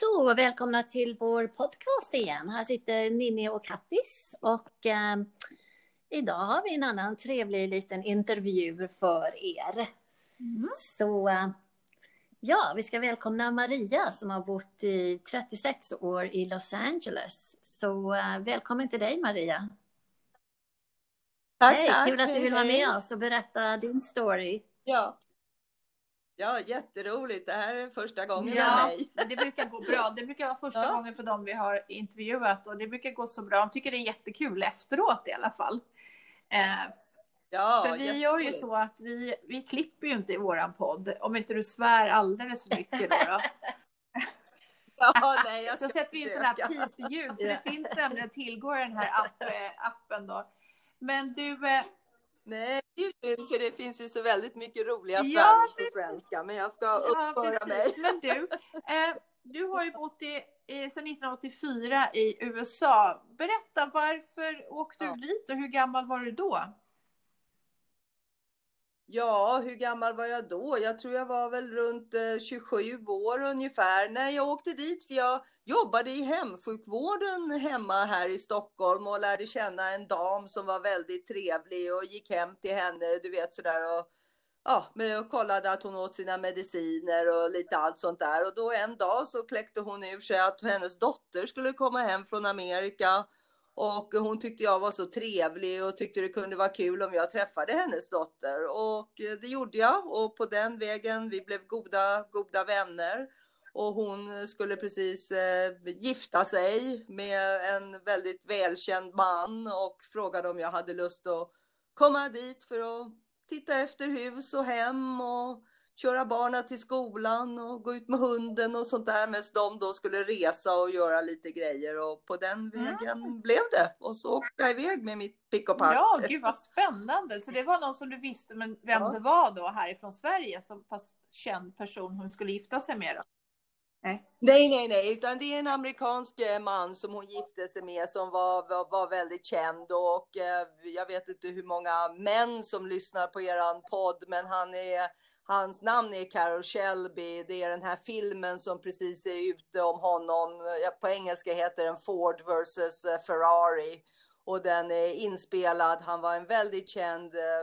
Så välkomna till vår podcast igen. Här sitter Ninni och Kattis och eh, idag har vi en annan trevlig liten intervju för er. Mm. Så eh, ja, vi ska välkomna Maria som har bott i 36 år i Los Angeles. Så eh, välkommen till dig Maria. Tack, Hej, tack. kul att du vill vara med oss och berätta din story. Ja. Ja, jätteroligt. Det här är första gången Ja, för mig. det brukar gå bra. Det brukar vara första Ja. gången för dem vi har intervjuat och det brukar gå så bra. De tycker det är jättekul efteråt i alla fall. Eh, Ja, för vi gör ju så att vi, vi klipper ju inte i våran podd om inte du svär alldeles för mycket då. då. Ja, nej, jag Så ska sätter vi in sådana här pipljud, för det finns nämligen att tillgå i den här app, eh, appen då. Men du, eh, Nej, för det finns ju så väldigt mycket roliga Ja, på svenska, men jag ska ja uppföra mig. Men du, eh, du har ju bott i, i, sedan 1984 i USA. Berätta, varför åkte Ja. du dit och hur gammal var du då? Ja, hur gammal var jag då? Jag tror jag var väl runt eh, 27 år ungefär. När jag åkte dit för jag jobbade i hemsjukvården hemma här i Stockholm och lärde känna en dam som var väldigt trevlig och gick hem till henne, du vet sådär och ja, men och kollade att hon åt sina mediciner och lite allt sånt där. Och då en dag så kläckte hon ur sig att hennes dotter skulle komma hem från Amerika och hon tyckte jag var så trevlig och tyckte det kunde vara kul om jag träffade hennes dotter. Och eh, det gjorde jag och på den vägen, vi blev goda, goda vänner. Och hon skulle precis eh, gifta sig med en väldigt välkänd man och frågade om jag hade lust att komma dit för att titta efter hus och hem och köra barnen till skolan och gå ut med hunden och sånt där medan de då skulle resa och göra lite grejer och på den vägen blev det. Och så åkte jag iväg med mitt pick och pack. Ja, gud vad spännande. Så det var någon som du visste men vem Ja. det var då härifrån Sverige, så pass känd person hon skulle gifta sig med då? Nej. Nej, nej, nej, utan det är en amerikansk eh, man som hon gifte sig med som var, var, var väldigt känd och eh, jag vet inte hur många män som lyssnar på eran podd, men han är, hans namn är Carol Shelby. Det är den här filmen som precis är ute om honom. På engelska heter den Ford vs Ferrari och den är inspelad. Han var en väldigt känd eh,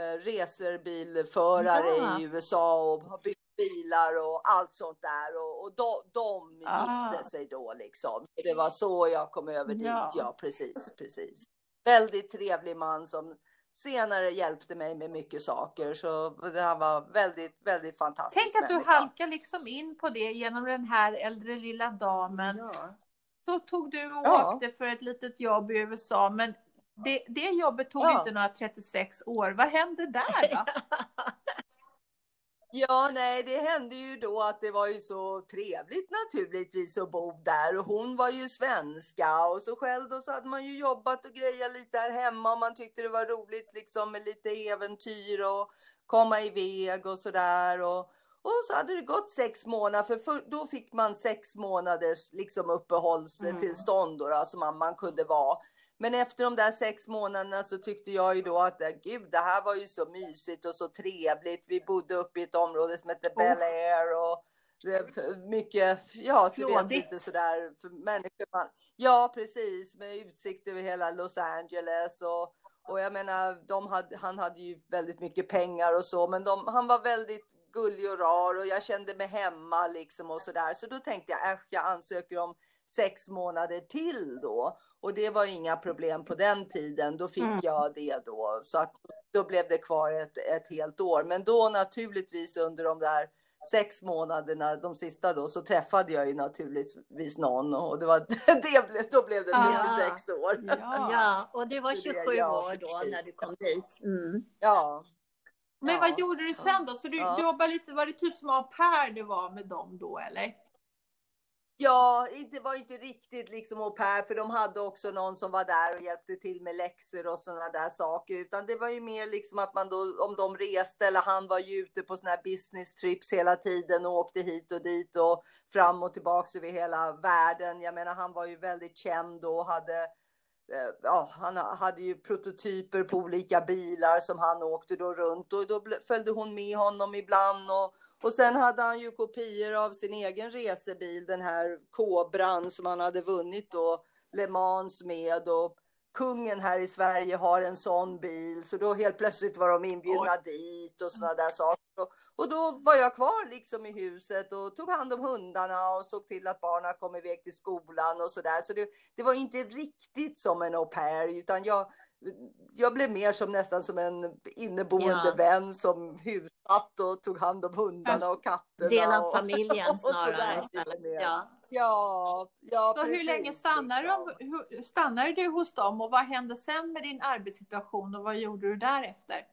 eh, racerbilförare Ja. i USA och har byggt bilar och allt sånt där och, och de, de Ah. gifte sig då liksom. Det var så jag kom över dit, Ja. ja precis, precis. Väldigt trevlig man som senare hjälpte mig med mycket saker så det här var väldigt, väldigt fantastiskt. Tänk att du människa. halkar liksom in på det genom den här äldre lilla damen. Ja. Så tog du och Ja. åkte för ett litet jobb i USA, men det, det jobbet tog Ja. inte några 36 år. Vad hände där då? Ja, nej, det hände ju då att det var ju så trevligt naturligtvis att bo där och hon var ju svenska och så själv då så hade man ju jobbat och grejat lite här hemma och man tyckte det var roligt liksom med lite äventyr och komma iväg och sådär och, och så hade det gått sex månader för, för då fick man sex månaders liksom uppehållstillstånd då, då som man, man kunde vara. Men efter de där sex månaderna så tyckte jag ju då att gud, det här var ju så mysigt och så trevligt. Vi bodde uppe i ett område som hette Bel Air och mycket, ja, du vet lite sådär för människor. Man, ja, precis, med utsikt över hela Los Angeles och, och jag menar, de hade, han hade ju väldigt mycket pengar och så, men de, han var väldigt gullig och rar och jag kände mig hemma liksom och sådär. Så då tänkte jag, äsch, jag ansöker om sex månader till då. Och det var inga problem på den tiden. Då fick Mm. jag det då. Så att då blev det kvar ett, ett helt år. Men då naturligtvis under de där sex månaderna, de sista då, så träffade jag ju naturligtvis någon och det var, det blev, då blev det Ja. 36 år. Ja. Ja, och du var Det är det, 27 ja, år då precis. när du kom dit. Mm. Ja. Men Ja. vad gjorde du sen då? Så du, Ja. du jobbade lite, var det typ som au pair du var med dem då eller? Ja, det var inte riktigt liksom au pair, för de hade också någon som var där och hjälpte till med läxor och sådana där saker. Utan det var ju mer liksom att man då, om de reste, eller han var ju ute på sådana här business trips hela tiden och åkte hit och dit och fram och tillbaks över hela världen. Jag menar, han var ju väldigt känd och hade eh, Ja, han hade ju prototyper på olika bilar som han åkte då runt och då följde hon med honom ibland och, och sen hade han ju kopior av sin egen resebil, den här Kobran som han hade vunnit då Le Mans med. Och kungen här i Sverige har en sån bil. Så då helt plötsligt var de inbjudna Oj. dit och sådana där saker. Och då var jag kvar liksom i huset och tog hand om hundarna och såg till att barnen kom iväg till skolan och sådär. Så det, det var inte riktigt som en au pair utan jag jag blev mer som nästan som en inneboende ja. vän som hussatt och tog hand om hundarna och katterna. Del av familjen snarare istället. Ja, ja, ja så precis, hur länge stannade, liksom. du, stannade du hos dem och vad hände sen med din arbetssituation och vad gjorde du därefter?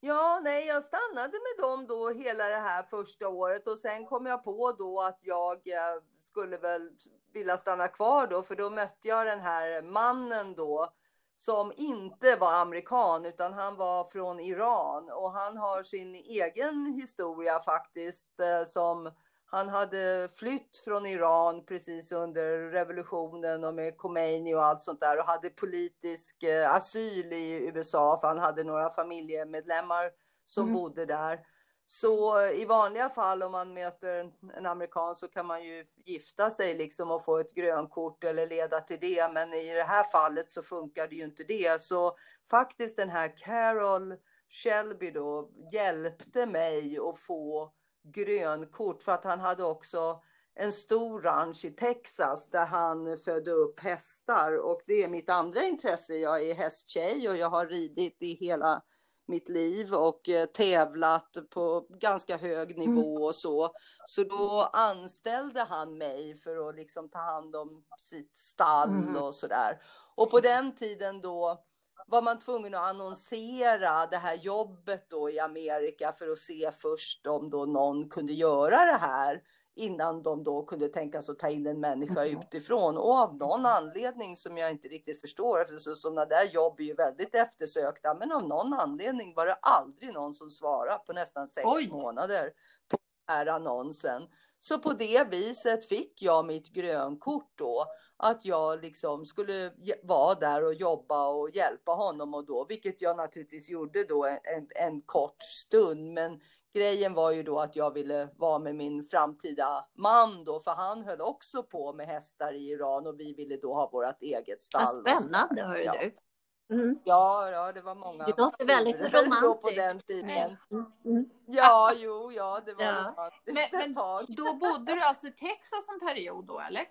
Ja, nej, jag stannade med dem då hela det här första året och sen kom jag på då att jag eh, skulle väl vilja stanna kvar då, för då mötte jag den här mannen då som inte var amerikan utan han var från Iran. Och han har sin egen historia faktiskt eh, som han hade flytt från Iran precis under revolutionen och med Khomeini och allt sånt där och hade politisk eh, asyl i USA för han hade några familjemedlemmar som mm. bodde där. Så i vanliga fall om man möter en amerikan så kan man ju gifta sig liksom och få ett grönkort eller leda till det. Men i det här fallet så funkade ju inte det. Så faktiskt den här Carol Shelby då hjälpte mig att få grönkort för att han hade också en stor ranch i Texas där han födde upp hästar och det är mitt andra intresse. Jag är hästtjej och jag har ridit i hela mitt liv och eh, tävlat på ganska hög mm. nivå och så. Så då anställde han mig för att liksom ta hand om sitt stall mm. och sådär. Och på den tiden då var man tvungen att annonsera det här jobbet då i Amerika för att se först om då någon kunde göra det här innan de då kunde tänka sig att ta in en människa mm. utifrån. Och av någon anledning som jag inte riktigt förstår, eftersom sådana där jobb är ju väldigt eftersökta, men av någon anledning var det aldrig någon som svarade på nästan sex Oj. månader på den här annonsen. Så på det viset fick jag mitt grönkort då, att jag liksom skulle vara där och jobba och hjälpa honom och då, vilket jag naturligtvis gjorde då en, en kort stund, men grejen var ju då att jag ville vara med min framtida man då, för han höll också på med hästar i Iran och vi ville då ha vårt eget stall. Vad spännande, hör ja. du. Mm. Ja, ja, det var många. Det låter väldigt romantiskt. Då på den tiden. Mm. Mm. Ja, jo, ja, det var ja. romantiskt men, men då bodde du alltså i Texas en period då, eller?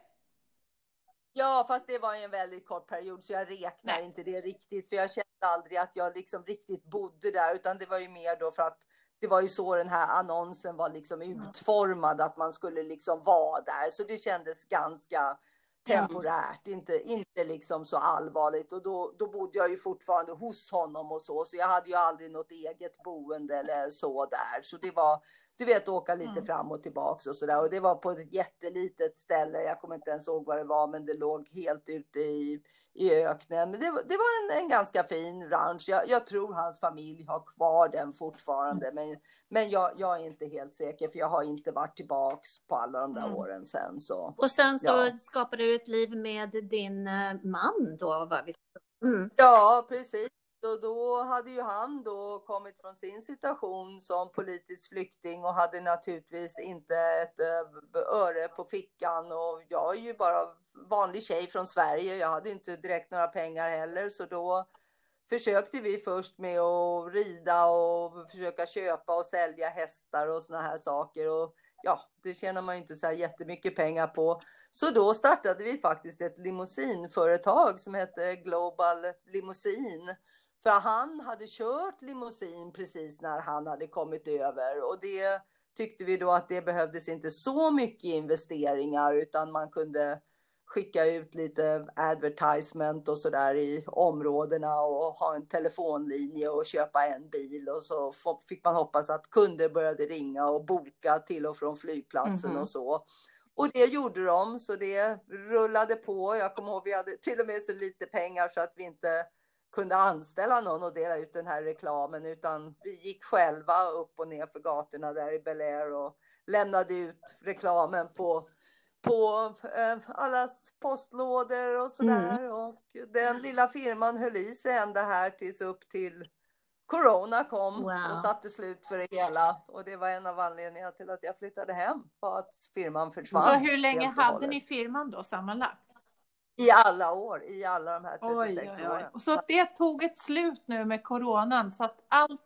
Ja, fast det var en väldigt kort period så jag räknar Nej. inte det riktigt. För jag kände aldrig att jag liksom riktigt bodde där utan det var ju mer då för att det var ju så den här annonsen var liksom utformad, att man skulle liksom vara där. Så det kändes ganska temporärt, inte, inte liksom så allvarligt. Och då, då bodde jag ju fortfarande hos honom och så, så jag hade ju aldrig något eget boende eller så där. Så det var, du vet, åka lite mm. fram och tillbaks och sådär. Och det var på ett jättelitet ställe, jag kommer inte ens ihåg vad det var, men det låg helt ute i, i öknen. Men det, det var en, en ganska fin ranch. Jag, jag, tror hans familj har kvar den fortfarande, men, men jag, jag, är inte helt säker, för jag har inte varit tillbaks på alla de där mm. åren sen. Så, och sen så ja. skapade du ett liv med din eh, man då? Var vi... Mm. Ja, precis. Och då hade ju han då kommit från sin situation som politisk flykting och hade naturligtvis inte ett öre på fickan. Och jag är ju bara vanlig tjej från Sverige. Jag hade inte direkt några pengar heller, så då försökte vi först med att rida och försöka köpa och sälja hästar och såna här saker. Och ja, det tjänar man ju inte så här jättemycket pengar på. Så då startade vi faktiskt ett limousinföretag som hette Global Limousin för han hade kört limousin precis när han hade kommit över och det tyckte vi då att det behövdes inte så mycket investeringar utan man kunde skicka ut lite advertisement och sådär i områdena och ha en telefonlinje och köpa en bil och så fick man hoppas att kunder började ringa och boka till och från flygplatsen mm -hmm. och så. Och det gjorde de, så det rullade på. Jag kommer ihåg vi hade till och med så lite pengar så att vi inte kunde anställa någon och dela ut den här reklamen utan vi gick själva upp och ner för gatorna där i Bel Air och lämnade ut reklamen på, på eh, allas postlådor och sådär. Mm. Och den lilla firman höll i sig ända här tills upp till Corona kom Wow. och satte slut för det hela och det var en av anledningarna till att jag flyttade hem för att firman försvann. Så hur länge hade ni firman då sammanlagt? I alla år, i alla de här 36 Oj, oj, oj. åren. Och så att det tog ett slut nu med coronan så att allt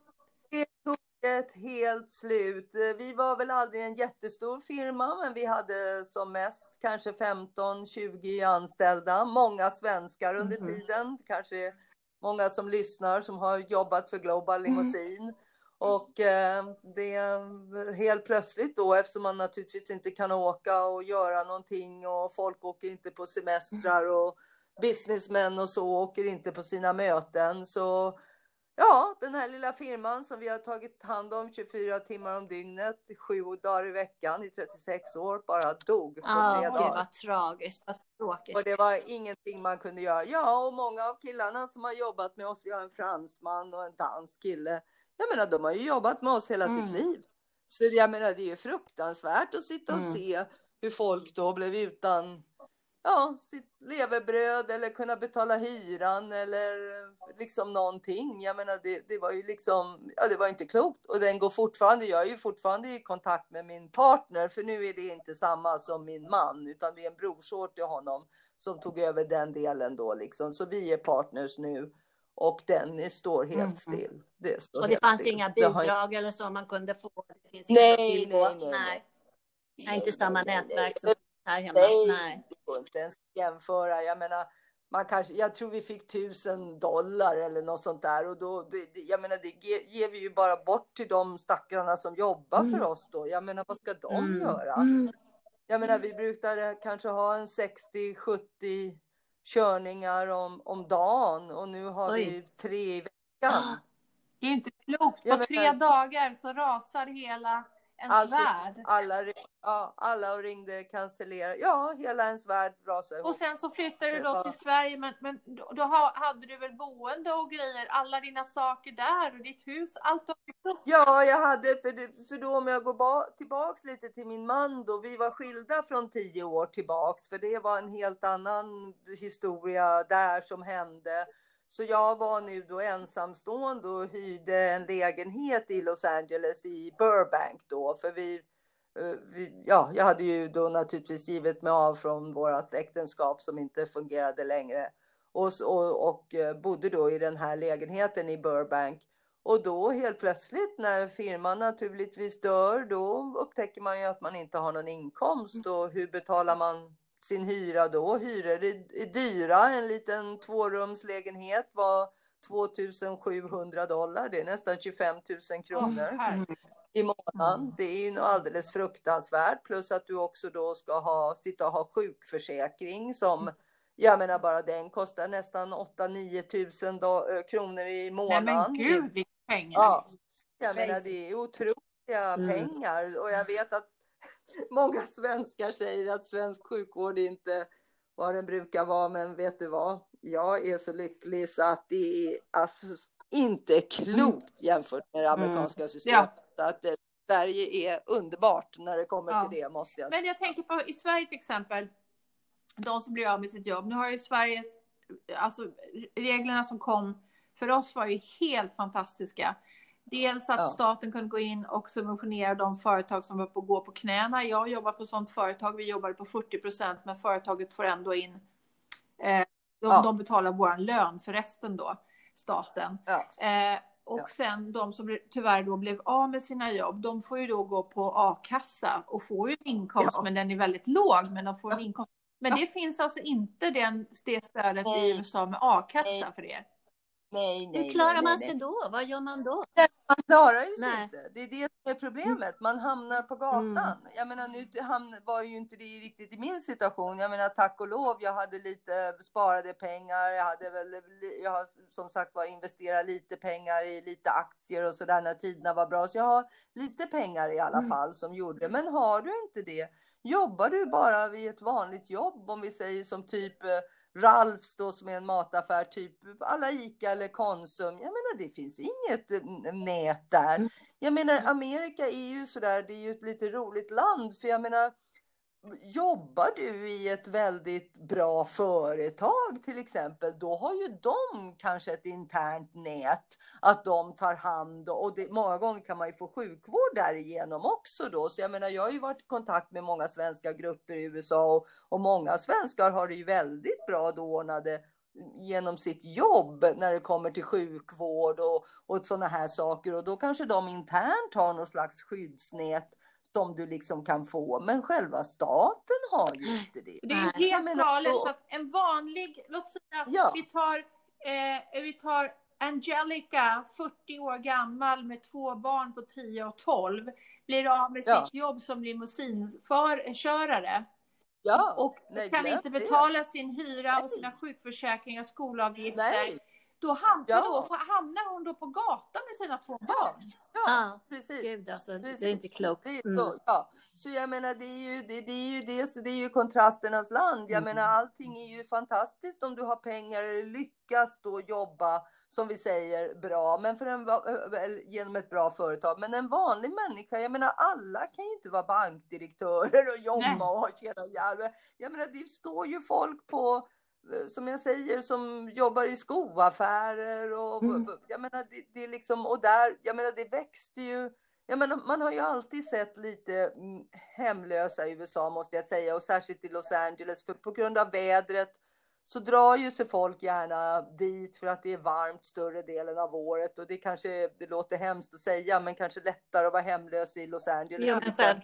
Det tog ett helt slut. Vi var väl aldrig en jättestor firma, men vi hade som mest kanske 15-20 anställda. Många svenskar under Mhm. tiden. Kanske många som lyssnar som har jobbat för Global Limousine. Och eh, det helt plötsligt då, eftersom man naturligtvis inte kan åka och göra någonting och folk åker inte på semestrar och businessmän och så åker inte på sina möten. Så Ja, den här lilla firman som vi har tagit hand om 24 timmar om dygnet, sju dagar i veckan i 36 år, bara dog på Ja, tre det dagar. var tragiskt. Vad tråkigt. Och det var ingenting man kunde göra. Ja, och många av killarna som har jobbat med oss, vi har en fransman och en dansk kille. Jag menar, de har ju jobbat med oss hela Mm. sitt liv. Så jag menar, det är ju fruktansvärt att sitta och Mm. se hur folk då blev utan ja, sitt levebröd eller kunna betala hyran eller liksom någonting. Jag menar, det, det var ju liksom, ja, det var inte klokt. Och den går fortfarande, jag är ju fortfarande i kontakt med min partner, för nu är det inte samma som min man, utan det är en brorsår till honom som tog över den delen då liksom. Så vi är partners nu och den står helt Mm. still. Det står Och det fanns still. inga bidrag eller så man kunde få? Nej, nej, nej, nej. nej. inte samma nej, nätverk nej. som här hemma. Nej, Nej. det går inte ens att jämföra. Jag menar, man kanske, jag tror vi fick tusen dollar eller något sånt där och då, det, jag menar, det ge- ger vi ju bara bort till de stackarna som jobbar Mm. för oss då. Jag menar, vad ska de Mm. göra? Mm. Jag menar, vi brukade kanske ha en 60-70 körningar om, om dagen och nu har Oj. vi tre i veckan. Det är inte klokt. På tre dagar så rasar hela ens Allt- värld. Alla, ja, alla ringde, cancellerade. Ja, hela ens värld rasade ihop. Och sen så flyttade du då till Sverige, men, men då, då ha- hade du väl boende och grejer, alla dina saker där och ditt hus, allt. Ja, jag hade, för, det, för då om jag går ba, tillbaks lite till min man då, vi var skilda från tio år tillbaks, för det var en helt annan historia där som hände. Så jag var nu då ensamstående och hyrde en lägenhet i Los Angeles i Burbank då, för vi, eh, vi ja, jag hade ju då naturligtvis givit mig av från vårt äktenskap som inte fungerade längre. Och, och, och eh, bodde då i den här lägenheten i Burbank. Och då helt plötsligt när firman naturligtvis dör, då upptäcker man ju att man inte har någon inkomst. Och hur betalar man sin hyra då? Hyror är, är dyra. En liten tvårumslägenhet var 2700 dollar. Det är nästan 25 000 kronor herre. i månaden. Mm. Det är ju nog alldeles fruktansvärt. Plus att du också då ska ha, sitta och ha sjukförsäkring som jag menar bara den kostar nästan 8-9 tusen do- eh, kronor i Nej månaden. men gud vilka pengar. Ja, jag menar det är otroliga Mm. pengar och jag vet att många svenskar säger att svensk sjukvård inte vad den brukar vara, men vet du vad? Jag är så lycklig så att det är alltså inte klokt jämfört med det amerikanska systemet. Att eh, Sverige är underbart när det kommer Ja. till det måste jag säga. Men jag tänker på i Sverige till exempel, de som blir av med sitt jobb. Nu har ju Sveriges, alltså reglerna som kom för oss var ju helt fantastiska. Dels att Ja. staten kunde gå in och subventionera de företag som var på gå på knäna. Jag jobbar på sånt företag, vi jobbade på 40 procent men företaget får ändå in, eh, de, Ja. de betalar vår lön för resten då, staten. Ja. Eh, och sen de som tyvärr då blev av med sina jobb, de får ju då gå på a-kassa och får ju en inkomst, men den är väldigt låg, men de får en inkomst. Men det finns alltså inte den, det stödet i Nej. USA med a-kassa för er. Nej, nej, Hur klarar nej, man sig då? Vad gör man då? Man klarar ju sig inte. Det är det som är problemet. Man hamnar på gatan. Mm. Jag menar, nu hamn, var ju inte det riktigt i min situation. Jag menar, tack och lov, jag hade lite sparade pengar. Jag hade väl, jag har som sagt var investerat lite pengar i lite aktier och sådär när tiderna var bra. Så jag har lite pengar i alla Mm. fall som gjorde. Men har du inte det, jobbar du bara vid ett vanligt jobb, om vi säger som typ eh, Ralfs då som är en mataffär, typ alla ICA eller Konsum. Jag menar det finns inget eh, nät där. Mm. Jag menar Amerika är ju sådär, det är ju ett lite roligt land för jag menar jobbar du i ett väldigt bra företag till exempel, då har ju de kanske ett internt nät att de tar hand och det, många gånger kan man ju få sjukvård därigenom också då. Så jag menar, jag har ju varit i kontakt med många svenska grupper i USA och, och många svenskar har det ju väldigt bra då ordnade genom sitt jobb när det kommer till sjukvård och, och sådana här saker och då kanske de internt har någon slags skyddsnät som du liksom kan få. Men själva staten har ju inte det. Det är ju helt galet. Så att en vanlig, låt säga ja. vi tar, eh, vi tar Angelica, 40 år gammal med två barn på 10 och 12, blir av med ja. sitt jobb som limousinförare. Ja, och nej, kan inte betala det. sin hyra nej. och sina sjukförsäkringar, skolavgifter. Nej. Då, hamnar, ja. då hamnar hon då på gatan med sina två barn. Ja, ja precis. Gud alltså, precis. det är inte klokt. Mm. Så, ja. så jag menar, det är ju det, det, är ju det, så det är ju kontrasternas land. Jag mm. menar, allting är ju fantastiskt om du har pengar eller lyckas då jobba, som vi säger, bra, men för en, genom ett bra företag. Men en vanlig människa, jag menar, alla kan ju inte vara bankdirektörer och jobba Nej. och tjäna ihjäl. Jag menar, det står ju folk på som jag säger, som jobbar i skoaffärer och mm. jag menar, det, det, är liksom, och där, jag menar, det växte ju. Jag menar, man har ju alltid sett lite mm, hemlösa i USA måste jag säga och särskilt i Los Angeles för på grund av vädret så drar ju sig folk gärna dit för att det är varmt större delen av året och det kanske, det låter hemskt att säga, men kanske lättare att vara hemlös i Los Angeles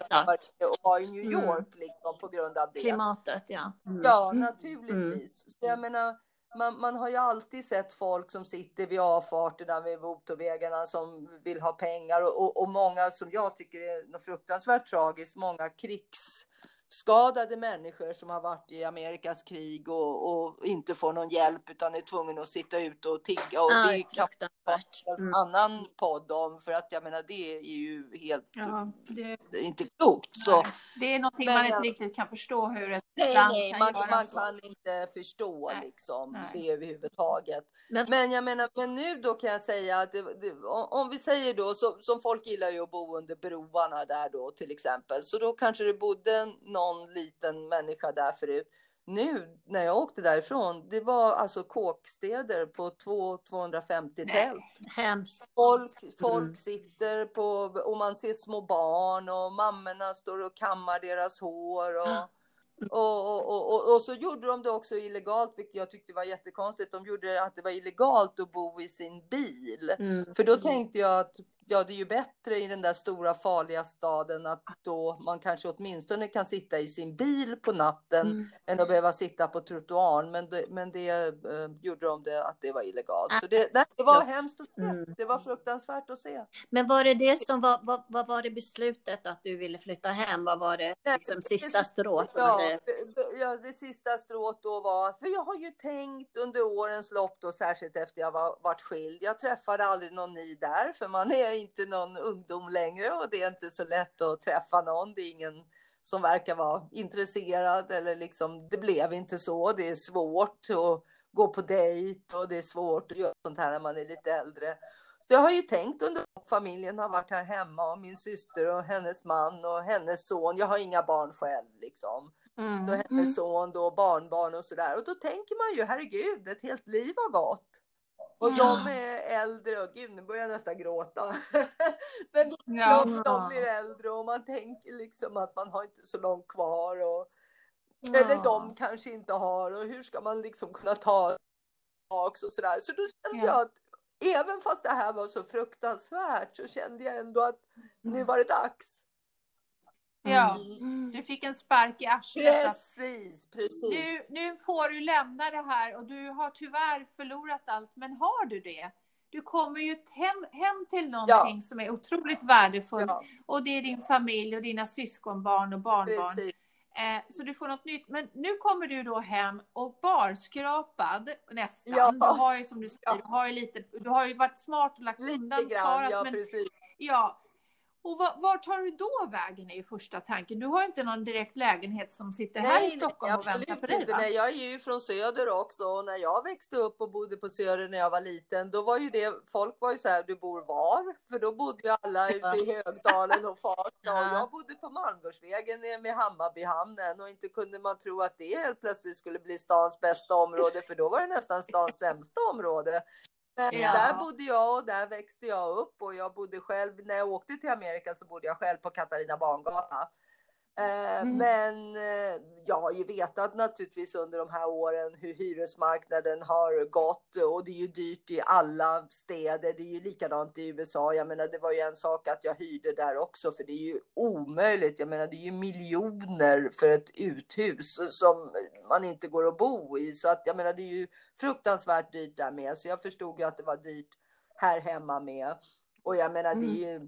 ja, och vara i New mm. York mm. liksom, på grund av det. Klimatet, ja. Mm. Ja, mm. naturligtvis. Mm. Så jag menar, man, man, har ju alltid sett folk som sitter vid avfarterna vid motorvägarna som vill ha pengar och, och, och många som jag tycker är något fruktansvärt tragiskt, många krigs skadade människor som har varit i Amerikas krig och, och inte får någon hjälp utan är tvungna att sitta ute och tigga. Och ah, det kan man en mm. annan podd om för att jag menar det är ju helt ja, det... inte klokt. Så, det är någonting men, man inte riktigt kan förstå hur ett nej, land nej, kan man, göra man så. kan inte förstå nej. liksom nej. det överhuvudtaget. Men, men jag menar, men nu då kan jag säga att det, det, om vi säger då så, som folk gillar ju att bo under broarna där då till exempel så då kanske det bodde någon liten människa där förut. Nu när jag åkte därifrån, det var alltså kåkstäder på 250 tält. Hemskt. Folk, folk mm. sitter på, och man ser små barn och mammorna står och kammar deras hår. Och, och, och, och, och, så gjorde de det också illegalt, vilket jag tyckte var jättekonstigt. De gjorde att det var illegalt att bo i sin bil. Mm. För då tänkte jag att ja, det är ju bättre i den där stora farliga staden att då man kanske åtminstone kan sitta i sin bil på natten mm. än att behöva sitta på trottoaren. Men det, men det eh, gjorde de det att det var illegalt. Så det, det var hemskt att se. Mm. Det var fruktansvärt att se. Men var det det som var, vad, vad var det beslutet att du ville flytta hem? Vad var det liksom sista strået? Ja, ja, det sista strået då var, för jag har ju tänkt under årens lopp då, särskilt efter jag var, varit skild. Jag träffade aldrig någon ny där, för man är inte någon ungdom längre och det är inte så lätt att träffa någon. Det är ingen som verkar vara intresserad eller liksom det blev inte så. Det är svårt att gå på dejt och det är svårt att göra sånt här när man är lite äldre. Så jag har ju tänkt under familjen har varit här hemma och min syster och hennes man och hennes son. Jag har inga barn själv liksom. Mm. Och hennes mm. son då, barnbarn och sådär. Och då tänker man ju herregud, ett helt liv har gått. Och ja. de är äldre och gud nu börjar jag nästan gråta. Men ja. de, de blir äldre och man tänker liksom att man har inte så långt kvar. Och, ja. Eller de kanske inte har och hur ska man liksom kunna ta tillbaks och sådär. Så då kände jag att även fast det här var så fruktansvärt så kände jag ändå att nu var det dags. Ja, mm. du fick en spark i arslet. Precis, precis. Nu, nu får du lämna det här och du har tyvärr förlorat allt, men har du det? Du kommer ju hem, hem till någonting ja. som är otroligt värdefullt ja. och det är din familj och dina syskonbarn och barnbarn. Eh, så du får något nytt. Men nu kommer du då hem och barskrapad nästan. Ja. Du har ju som du säger, du har ju lite, du har ju varit smart och lagt lite undan grann, sparat. Ja, men, precis. Ja, Och var, var, tar du då vägen är ju första tanken. Du har inte någon direkt lägenhet som sitter nej, här i Stockholm nej, och väntar på dig inte. va? Nej, jag är ju från söder också och när jag växte upp och bodde på söder när jag var liten då var ju det, folk var ju så här, du bor var? För då bodde ju alla ute i Högdalen och Farsta och jag bodde på Malmgårdsvägen nere med Hammarbyhamnen och inte kunde man tro att det helt plötsligt skulle bli stans bästa område för då var det nästan stans sämsta område. Ja. där bodde jag och där växte jag upp och jag bodde själv, när jag åkte till Amerika så bodde jag själv på Katarina Bangata. Eh, mm. Men eh, jag har ju vetat naturligtvis under de här åren hur hyresmarknaden har gått och det är ju dyrt i alla städer. Det är ju likadant i USA. Jag menar, det var ju en sak att jag hyrde där också, för det är ju omöjligt. Jag menar, det är ju miljoner för ett uthus som man inte går att bo i. Så att jag menar, det är ju fruktansvärt dyrt där med. Så jag förstod ju att det var dyrt här hemma med. Och jag menar, mm. det är ju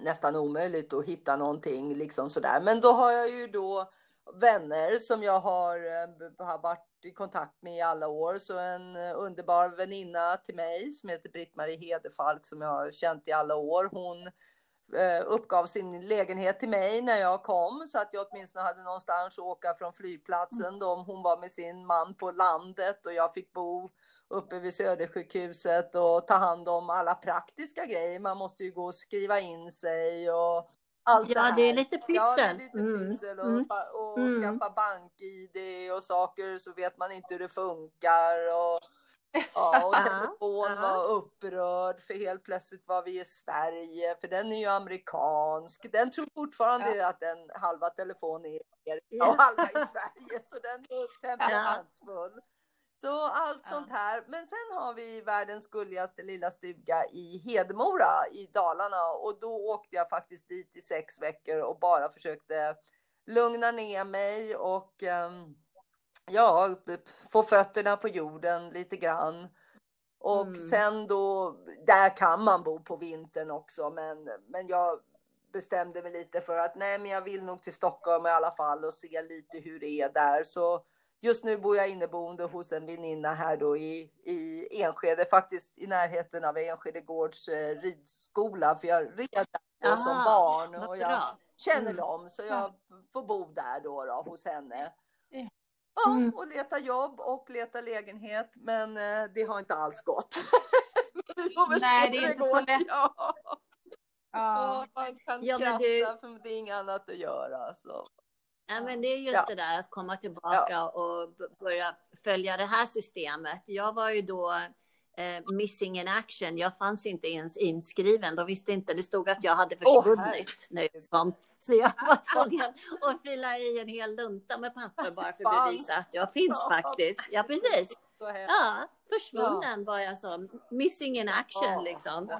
nästan omöjligt att hitta någonting liksom sådär. Men då har jag ju då vänner som jag har, eh, har varit i kontakt med i alla år. Så en eh, underbar väninna till mig som heter Britt-Marie Hedefalk som jag har känt i alla år. Hon eh, uppgav sin lägenhet till mig när jag kom så att jag åtminstone hade någonstans att åka från flygplatsen. Då, hon var med sin man på landet och jag fick bo uppe vid Södersjukhuset och ta hand om alla praktiska grejer. Man måste ju gå och skriva in sig och allt ja, det här. det är lite pyssel. Ja, det är lite pyssel och, mm. och mm. skaffa bank-id och saker så vet man inte hur det funkar. Och, ja, och telefon var upprörd för helt plötsligt var vi i Sverige för den är ju amerikansk. Den tror fortfarande ja. att den halva telefon är i Amerika och halva i Sverige så den är temperamentsfull. Så allt ja. sånt här. Men sen har vi världens gulligaste lilla stuga i Hedemora i Dalarna och då åkte jag faktiskt dit i sex veckor och bara försökte lugna ner mig och um, ja, få fötterna på jorden lite grann. Och mm. sen då, där kan man bo på vintern också, men, men jag bestämde mig lite för att nej, men jag vill nog till Stockholm i alla fall och se lite hur det är där. Så Just nu bor jag inneboende hos en väninna här då i, i Enskede, faktiskt i närheten av Enskede gårds eh, ridskola, för jag red där som barn och jag bra. känner mm. dem, så jag får bo där då, då hos henne. Ja, mm. och leta jobb och leta lägenhet, men eh, det har inte alls gått. Nej, det är inte så lätt. Ja. Ja. man kan skratta, ja, det... för det är inget annat att göra. Så. Ja, men det är just ja. det där att komma tillbaka ja. och börja följa det här systemet. Jag var ju då eh, missing in action. Jag fanns inte ens inskriven. De visste inte. Det stod att jag hade försvunnit oh, när jag kom. Så jag var tvungen att fylla i en hel lunta med papper bara för att bevisa att jag finns faktiskt. Ja, precis. Ja, försvunnen var jag så. Missing in action liksom.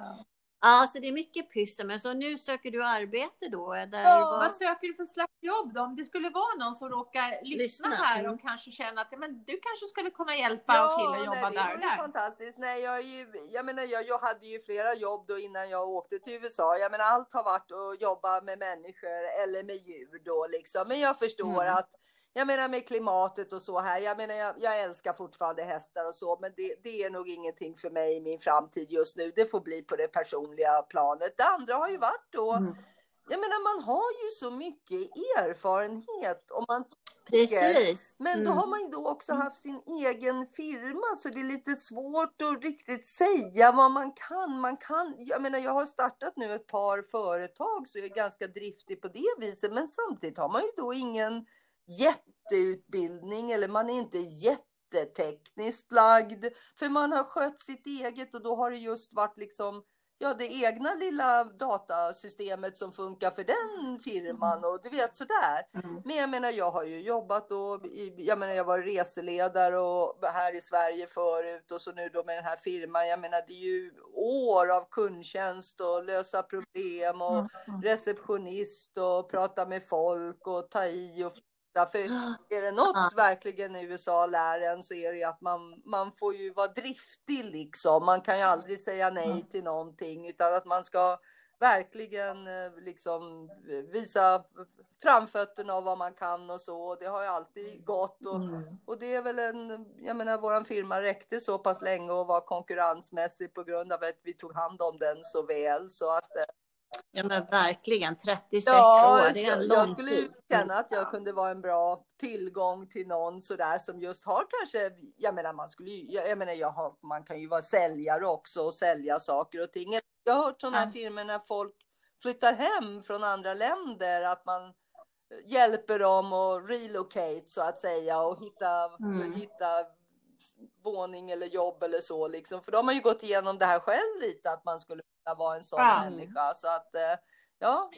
Ja, så det är mycket pyssel. Men så nu söker du arbete då? Eller ja, vad... vad söker du för slags jobb då? Om det skulle vara någon som råkar lyssna, lyssna. här och mm. kanske känna att men, du kanske skulle kunna hjälpa ja, och kille jobba där. Ja, det är fantastiskt. Nej, jag, ju, jag menar, jag, jag hade ju flera jobb då innan jag åkte till USA. Jag menar, allt har varit att jobba med människor eller med djur då liksom. Men jag förstår mm. att jag menar med klimatet och så här. Jag menar, jag, jag älskar fortfarande hästar och så, men det, det, är nog ingenting för mig i min framtid just nu. Det får bli på det personliga planet. Det andra har ju varit då. Mm. Jag menar, man har ju så mycket erfarenhet om man Precis. Men då mm. har man ju då också haft sin egen firma så det är lite svårt att riktigt säga vad man kan. Man kan, jag menar jag har startat nu ett par företag så jag är ganska driftig på det viset men samtidigt har man ju då ingen jätteutbildning eller man är inte jättetekniskt lagd. För man har skött sitt eget och då har det just varit liksom ja, det egna lilla datasystemet som funkar för den firman och du vet sådär. Mm. Men jag menar, jag har ju jobbat och jag menar, jag var reseledare och här i Sverige förut och så nu då med den här firman. Jag menar, det är ju år av kundtjänst och lösa problem och mm. receptionist och prata med folk och ta i och för är det något verkligen USA lär en så är det att man, man får ju vara driftig liksom. Man kan ju aldrig säga nej till någonting utan att man ska verkligen eh, liksom visa framfötterna av vad man kan och så. Det har ju alltid gått och, mm. och det är väl en, jag menar våran firma räckte så pass länge och var konkurrensmässig på grund av att vi tog hand om den så väl så att eh, Ja men verkligen, 36 ja, år, det är en lång Jag skulle tid. känna att jag kunde vara en bra tillgång till någon sådär som just har kanske, jag menar man skulle jag, jag menar jag har, man kan ju vara säljare också och sälja saker och ting. Jag har hört sådana här ja. filmer när folk flyttar hem från andra länder, att man hjälper dem att relocate så att säga och hitta, mm. hitta våning eller jobb eller så liksom. För de har ju gått igenom det här själv lite att man skulle vara en sån ja. människa. Så att eh, ja.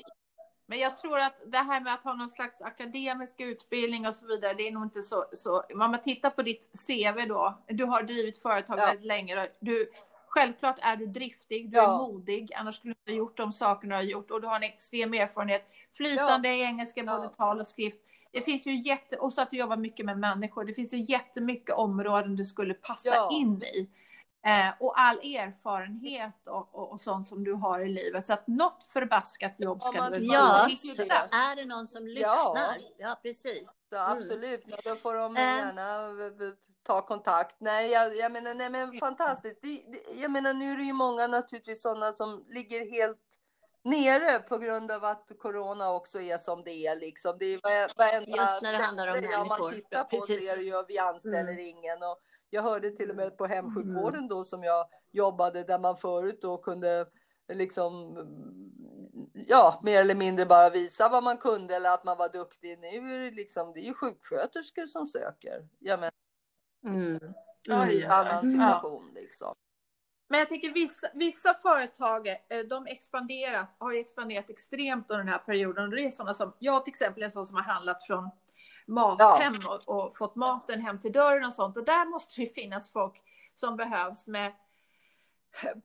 Men jag tror att det här med att ha någon slags akademisk utbildning och så vidare, det är nog inte så. så om man tittar på ditt CV då, du har drivit företag ja. väldigt länge. Du, självklart är du driftig, du ja. är modig, annars skulle du inte ha gjort de sakerna du har gjort och du har en extrem erfarenhet. Flytande i engelska, både tal och skrift det finns ju jätte, och så att du jobbar mycket med människor. Det finns ju jättemycket områden du skulle passa in i. Eh, och all erfarenhet och, och, och, sånt som du har i livet. Så att något förbaskat jobb ska ja, du väl ja, hitta. Är det någon som lyssnar? Ja, ja precis. Ja, mm. absolut, mm. då får de gärna ta kontakt. Nej, jag, jag menar, nej men fantastiskt. Det, det, jag menar, nu är det ju många naturligtvis sådana som ligger helt nere på grund av att corona också är som det är. Liksom. Det är varenda Just när det handlar om människor. man tittar på Precis. ser ju vi anställer mm. ingen. Och jag hörde till och med på hemsjukvården då som jag jobbade där man förut då kunde liksom ja, mer eller mindre bara visa vad man kunde eller att man var duktig. Nu är det liksom, det är ju sjuksköterskor som söker. Ja, men, mm. Mm. annan situation liksom. Men jag tänker vissa, vissa företag, eh, de expanderar, har expanderat extremt under den här perioden. Och det är sådana som, jag till exempel är sån som har handlat från Mathem ja. och, och, fått maten hem till dörren och sånt. Och där måste det finnas folk som behövs med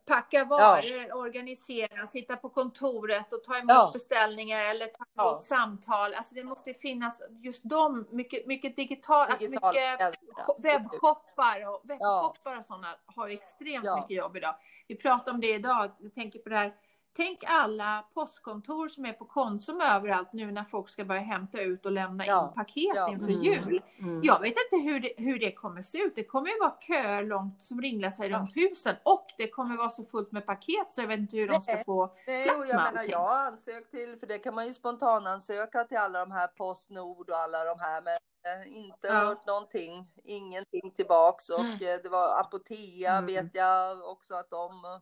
packa varor, ja. organisera, sitta på kontoret och ta emot ja. beställningar eller ta emot samtal. Alltså det måste finnas just de, mycket, mycket digital, alltså mycket webbshoppar och webbshoppar och sådana har ju extremt mycket jobb idag. Vi pratar om det idag, jag tänker på det här Tänk alla postkontor som är på Konsum överallt nu när folk ska börja hämta ut och lämna ja, in paket ja, inför mm, jul. Mm. Jag vet inte hur det, hur det kommer se ut. Det kommer ju vara köer långt som ringlar sig ja. runt husen och det kommer vara så fullt med paket så jag vet inte hur de ska få nej, plats jag med menar, Jag har ansökt till, för det kan man ju spontanansöka till alla de här Postnord och alla de här. Men eh, inte ja. hört någonting, ingenting tillbaks och eh, det var Apotea mm. vet jag också att de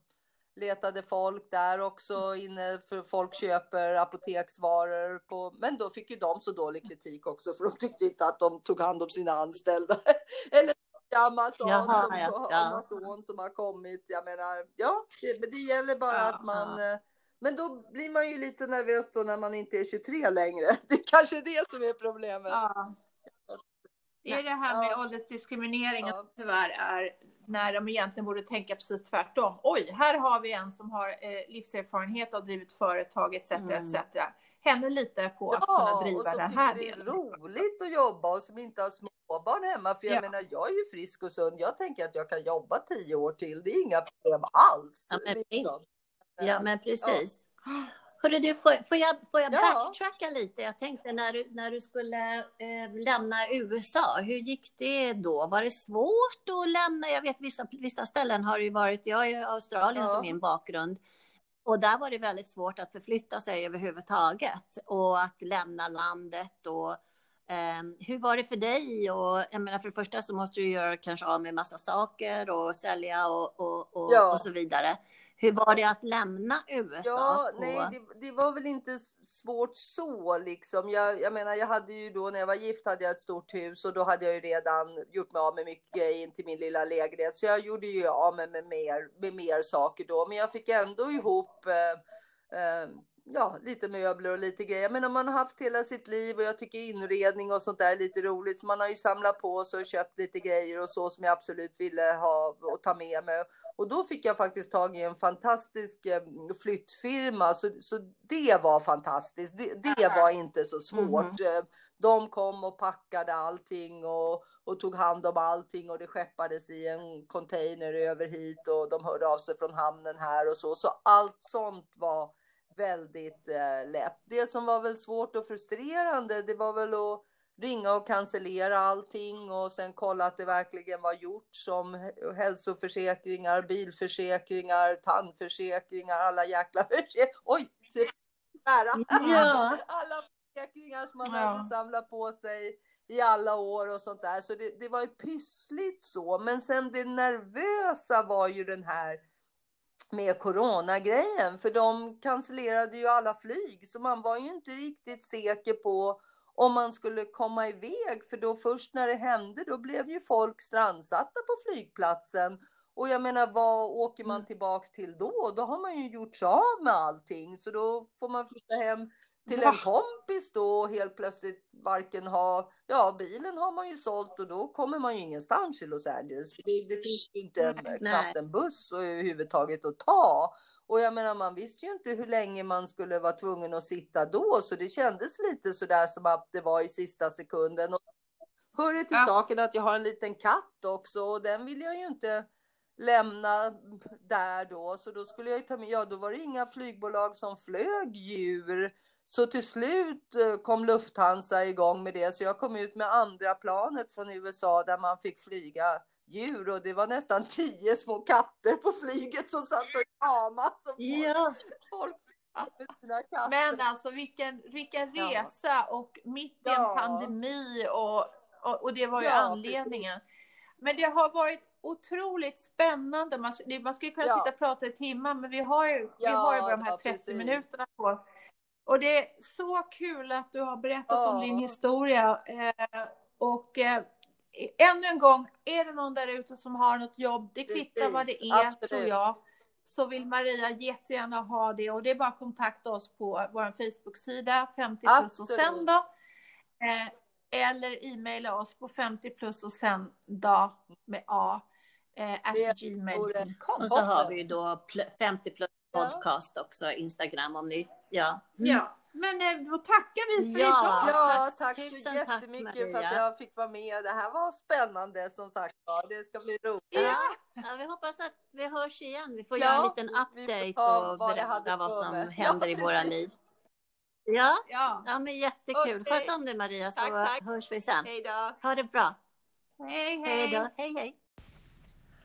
letade folk där också inne för folk köper apoteksvaror på, men då fick ju de så dålig kritik också för de tyckte inte att de tog hand om sina anställda. Eller Amazon, Jaha, som, ja, ja. Amazon som har kommit. Jag menar, ja, det, men det gäller bara ja, att man ja. Eh, men då blir man ju lite nervös då när man inte är 23 längre. Det är kanske det som är problemet. Ja. Det är det här med ja. åldersdiskriminering ja. tyvärr är när de egentligen borde tänka precis tvärtom. Oj, här har vi en som har eh, livserfarenhet och drivit företag etc. Mm. etc. Henne litar jag på ja, att kunna driva den här delen. det är roligt att jobba och som inte har småbarn hemma. För jag ja. menar, jag är ju frisk och sund. Jag tänker att jag kan jobba tio år till. Det är inga problem alls. Ja, men, liksom. ja, men precis. Ja. Hörru du, får, får jag, får jag backtracka lite? Jag tänkte när du, när du skulle eh, lämna USA, hur gick det då? Var det svårt att lämna? Jag vet vissa, vissa ställen har det ju varit, jag är i Australien ja. som min bakgrund. Och där var det väldigt svårt att förflytta sig överhuvudtaget och att lämna landet. Och, eh, hur var det för dig? Och, jag menar, för det första så måste du göra kanske av med massa saker och sälja och, och, och, ja. och så vidare. Hur var det att lämna USA? Ja, nej, det, det, var väl inte svårt så liksom. Jag, jag menar, jag hade ju då när jag var gift hade jag ett stort hus och då hade jag ju redan gjort mig av med mycket grejer in till min lilla lägenhet. Så jag gjorde ju av mig med mer, med mer saker då. Men jag fick ändå ihop eh, eh, ja, lite möbler och lite grejer. Men om man har haft hela sitt liv och jag tycker inredning och sånt där är lite roligt. Så man har ju samlat på sig och köpt lite grejer och så som jag absolut ville ha och ta med mig. Och då fick jag faktiskt tag i en fantastisk eh, flyttfirma. Så, så det var fantastiskt. Det, det var inte så svårt. Mm. De kom och packade allting och, och tog hand om allting och det skeppades i en container över hit och de hörde av sig från hamnen här och så. Så allt sånt var väldigt eh, lätt. Det som var väl svårt och frustrerande, det var väl att ringa och cancellera allting och sen kolla att det verkligen var gjort som hälsoförsäkringar, bilförsäkringar, tandförsäkringar, alla jäkla försäkringar. Oj! Ja. Alla försäkringar som man ja. hade samlat på sig i alla år och sånt där. Så det, det var ju pyssligt så. Men sen det nervösa var ju den här med coronagrejen. För de cancellerade ju alla flyg. Så man var ju inte riktigt säker på om man skulle komma iväg. För då först när det hände då blev ju folk strandsatta på flygplatsen. Och jag menar vad åker man mm. tillbaks till då? Då har man ju gjort sig av med allting. Så då får man flytta hem till en kompis då och helt plötsligt varken ha, ja bilen har man ju sålt och då kommer man ju ingenstans i Los Angeles. För det, det finns ju inte en, knappt en buss överhuvudtaget att ta. Och jag menar man visste ju inte hur länge man skulle vara tvungen att sitta då så det kändes lite sådär som att det var i sista sekunden. Och hör det till ja. saken att jag har en liten katt också och den vill jag ju inte lämna där då. Så då skulle jag ju ta med, ja då var det inga flygbolag som flög djur. Så till slut eh, kom Lufthansa igång med det så jag kom ut med andra planet från USA där man fick flyga djur och det var nästan tio små katter på flyget som satt och kramade. Ja. Folk Men alltså vilken, vilken resa ja. och mitt i en ja. pandemi och, och, och, det var ju ja, anledningen. Precis. Men det har varit otroligt spännande. Man, man skulle kunna sitta och prata i timmar men vi har ju, vi har ju de här 30 precis. minuterna på oss. Och det är så kul att du har berättat oh. om din historia. Eh, och eh, ännu en gång, är det någon där ute som har något jobb, det kvittar vad det är Absolut. tror jag, så vill Maria jättegärna ha det och det är bara att kontakta oss på vår Facebook-sida 50 plus och sen då. Eh, eller e-maila oss på 50 plus och sen då med A. Eh, gmail.com. Och så har vi då 50 plus podcast också, Instagram om ni, ja. Mm. Ja, men eh, då tackar vi för ja, idag. Ja, tack Tusen så jättemycket tack, för att jag fick vara med. Det här var spännande som sagt ja, Det ska bli roligt. Ja. ja, vi hoppas att vi hörs igen. Vi får ja, göra en liten update och berätta vad som händer i våra liv. Ja, ja. ja men jättekul. Okay. Sköt om dig Maria så tack, tack. hörs vi sen. Hej då. Ha det bra. Hej, hej. Hej då. Hej, hej.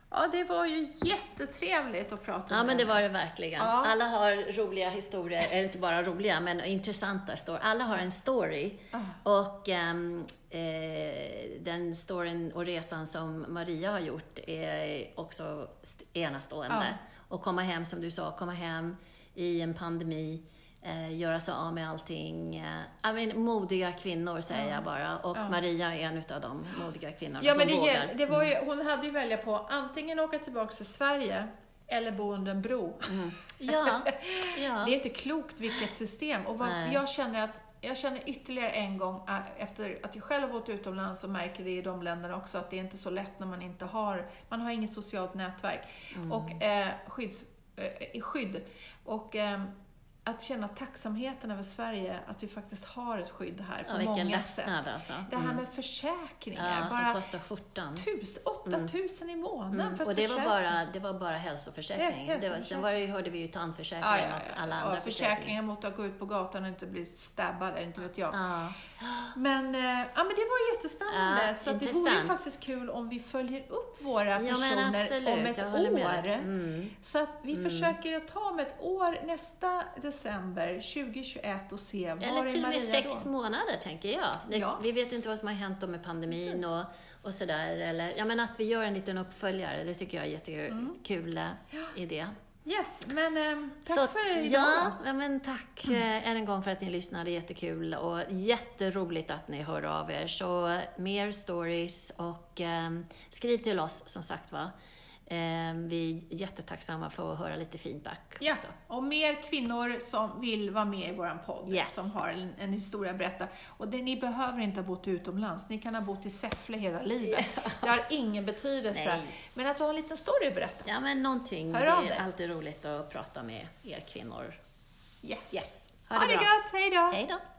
Ja, det var ju jättetrevligt att prata med Ja, men det var det verkligen. Ja. Alla har roliga historier, eller inte bara roliga, men intressanta historier. Alla har en story. Ja. Och um, eh, den storyn och resan som Maria har gjort är också enastående. Ja. Och komma hem, som du sa, komma hem i en pandemi eh, göra sig av med allting. Eh, I mean, modiga kvinnor säger jag bara. Och ja. Maria är en av de modiga kvinnorna ja, som men det, vågar. Det var ju, mm. hon hade ju välja på antingen åka tillbaka till Sverige eller bo under en bro. Mm. Ja, ja. Det är inte klokt vilket system. Och vad, jag känner att jag känner ytterligare en gång, äh, efter att jag själv har bott utomlands och märker det i de länderna också, att det är inte så lätt när man inte har, man har inget socialt nätverk. Mm. Och eh, skydds, eh, skydd. Och eh, att känna tacksamheten över Sverige, att vi faktiskt har ett skydd här på ja, många sätt. Alltså. Det här mm. med försäkringar. Ja, bara som kostar skjortan. Tus, 8000 mm. i månaden mm. för Och det var, bara, det var bara hälsoförsäkring. Ja. Det var, sen var det, hörde vi ju tandförsäkring ja, ja, ja. alla andra försäkringar. försäkringar mot att gå ut på gatan och inte bli stabbad, inte vet jag. Ja. Men, eh, ja, men det var jättespännande. så det vore ju faktiskt kul om vi följer upp våra personer om ett år. Mm. Så att vi mm. försöker att ta om ett år, nästa december 2021 och se var Eller till och med sex då? månader, tänker jag. Ja. Vi vet inte vad som har hänt med pandemin och, och sådär. Eller, ja, men att vi gör en liten uppföljare, det tycker jag är en jättekul mm. idé. Yes, men eh, tack så, för idag. Ja, ja, men tack mm. eh, än en gång för att ni lyssnade. Jättekul och jätteroligt att ni hör av er. Så mer stories och eh, skriv till oss som sagt var. Eh, vi är jättetacksamma för att höra lite feedback. Ja, också. och mer kvinnor som vill vara med i vår podd, yes. som har en, en, historia att berätta. Och det, ni behöver inte ha bott utomlands, ni kan ha bott i Säffle hela livet. Yeah. Det har ingen betydelse. Nej. Men att du har en liten story att berätta. Ja, men någonting. Hör det är alltid roligt att prata med er kvinnor. Yes. yes. Ha det, ha det gott, hej då! Hej då!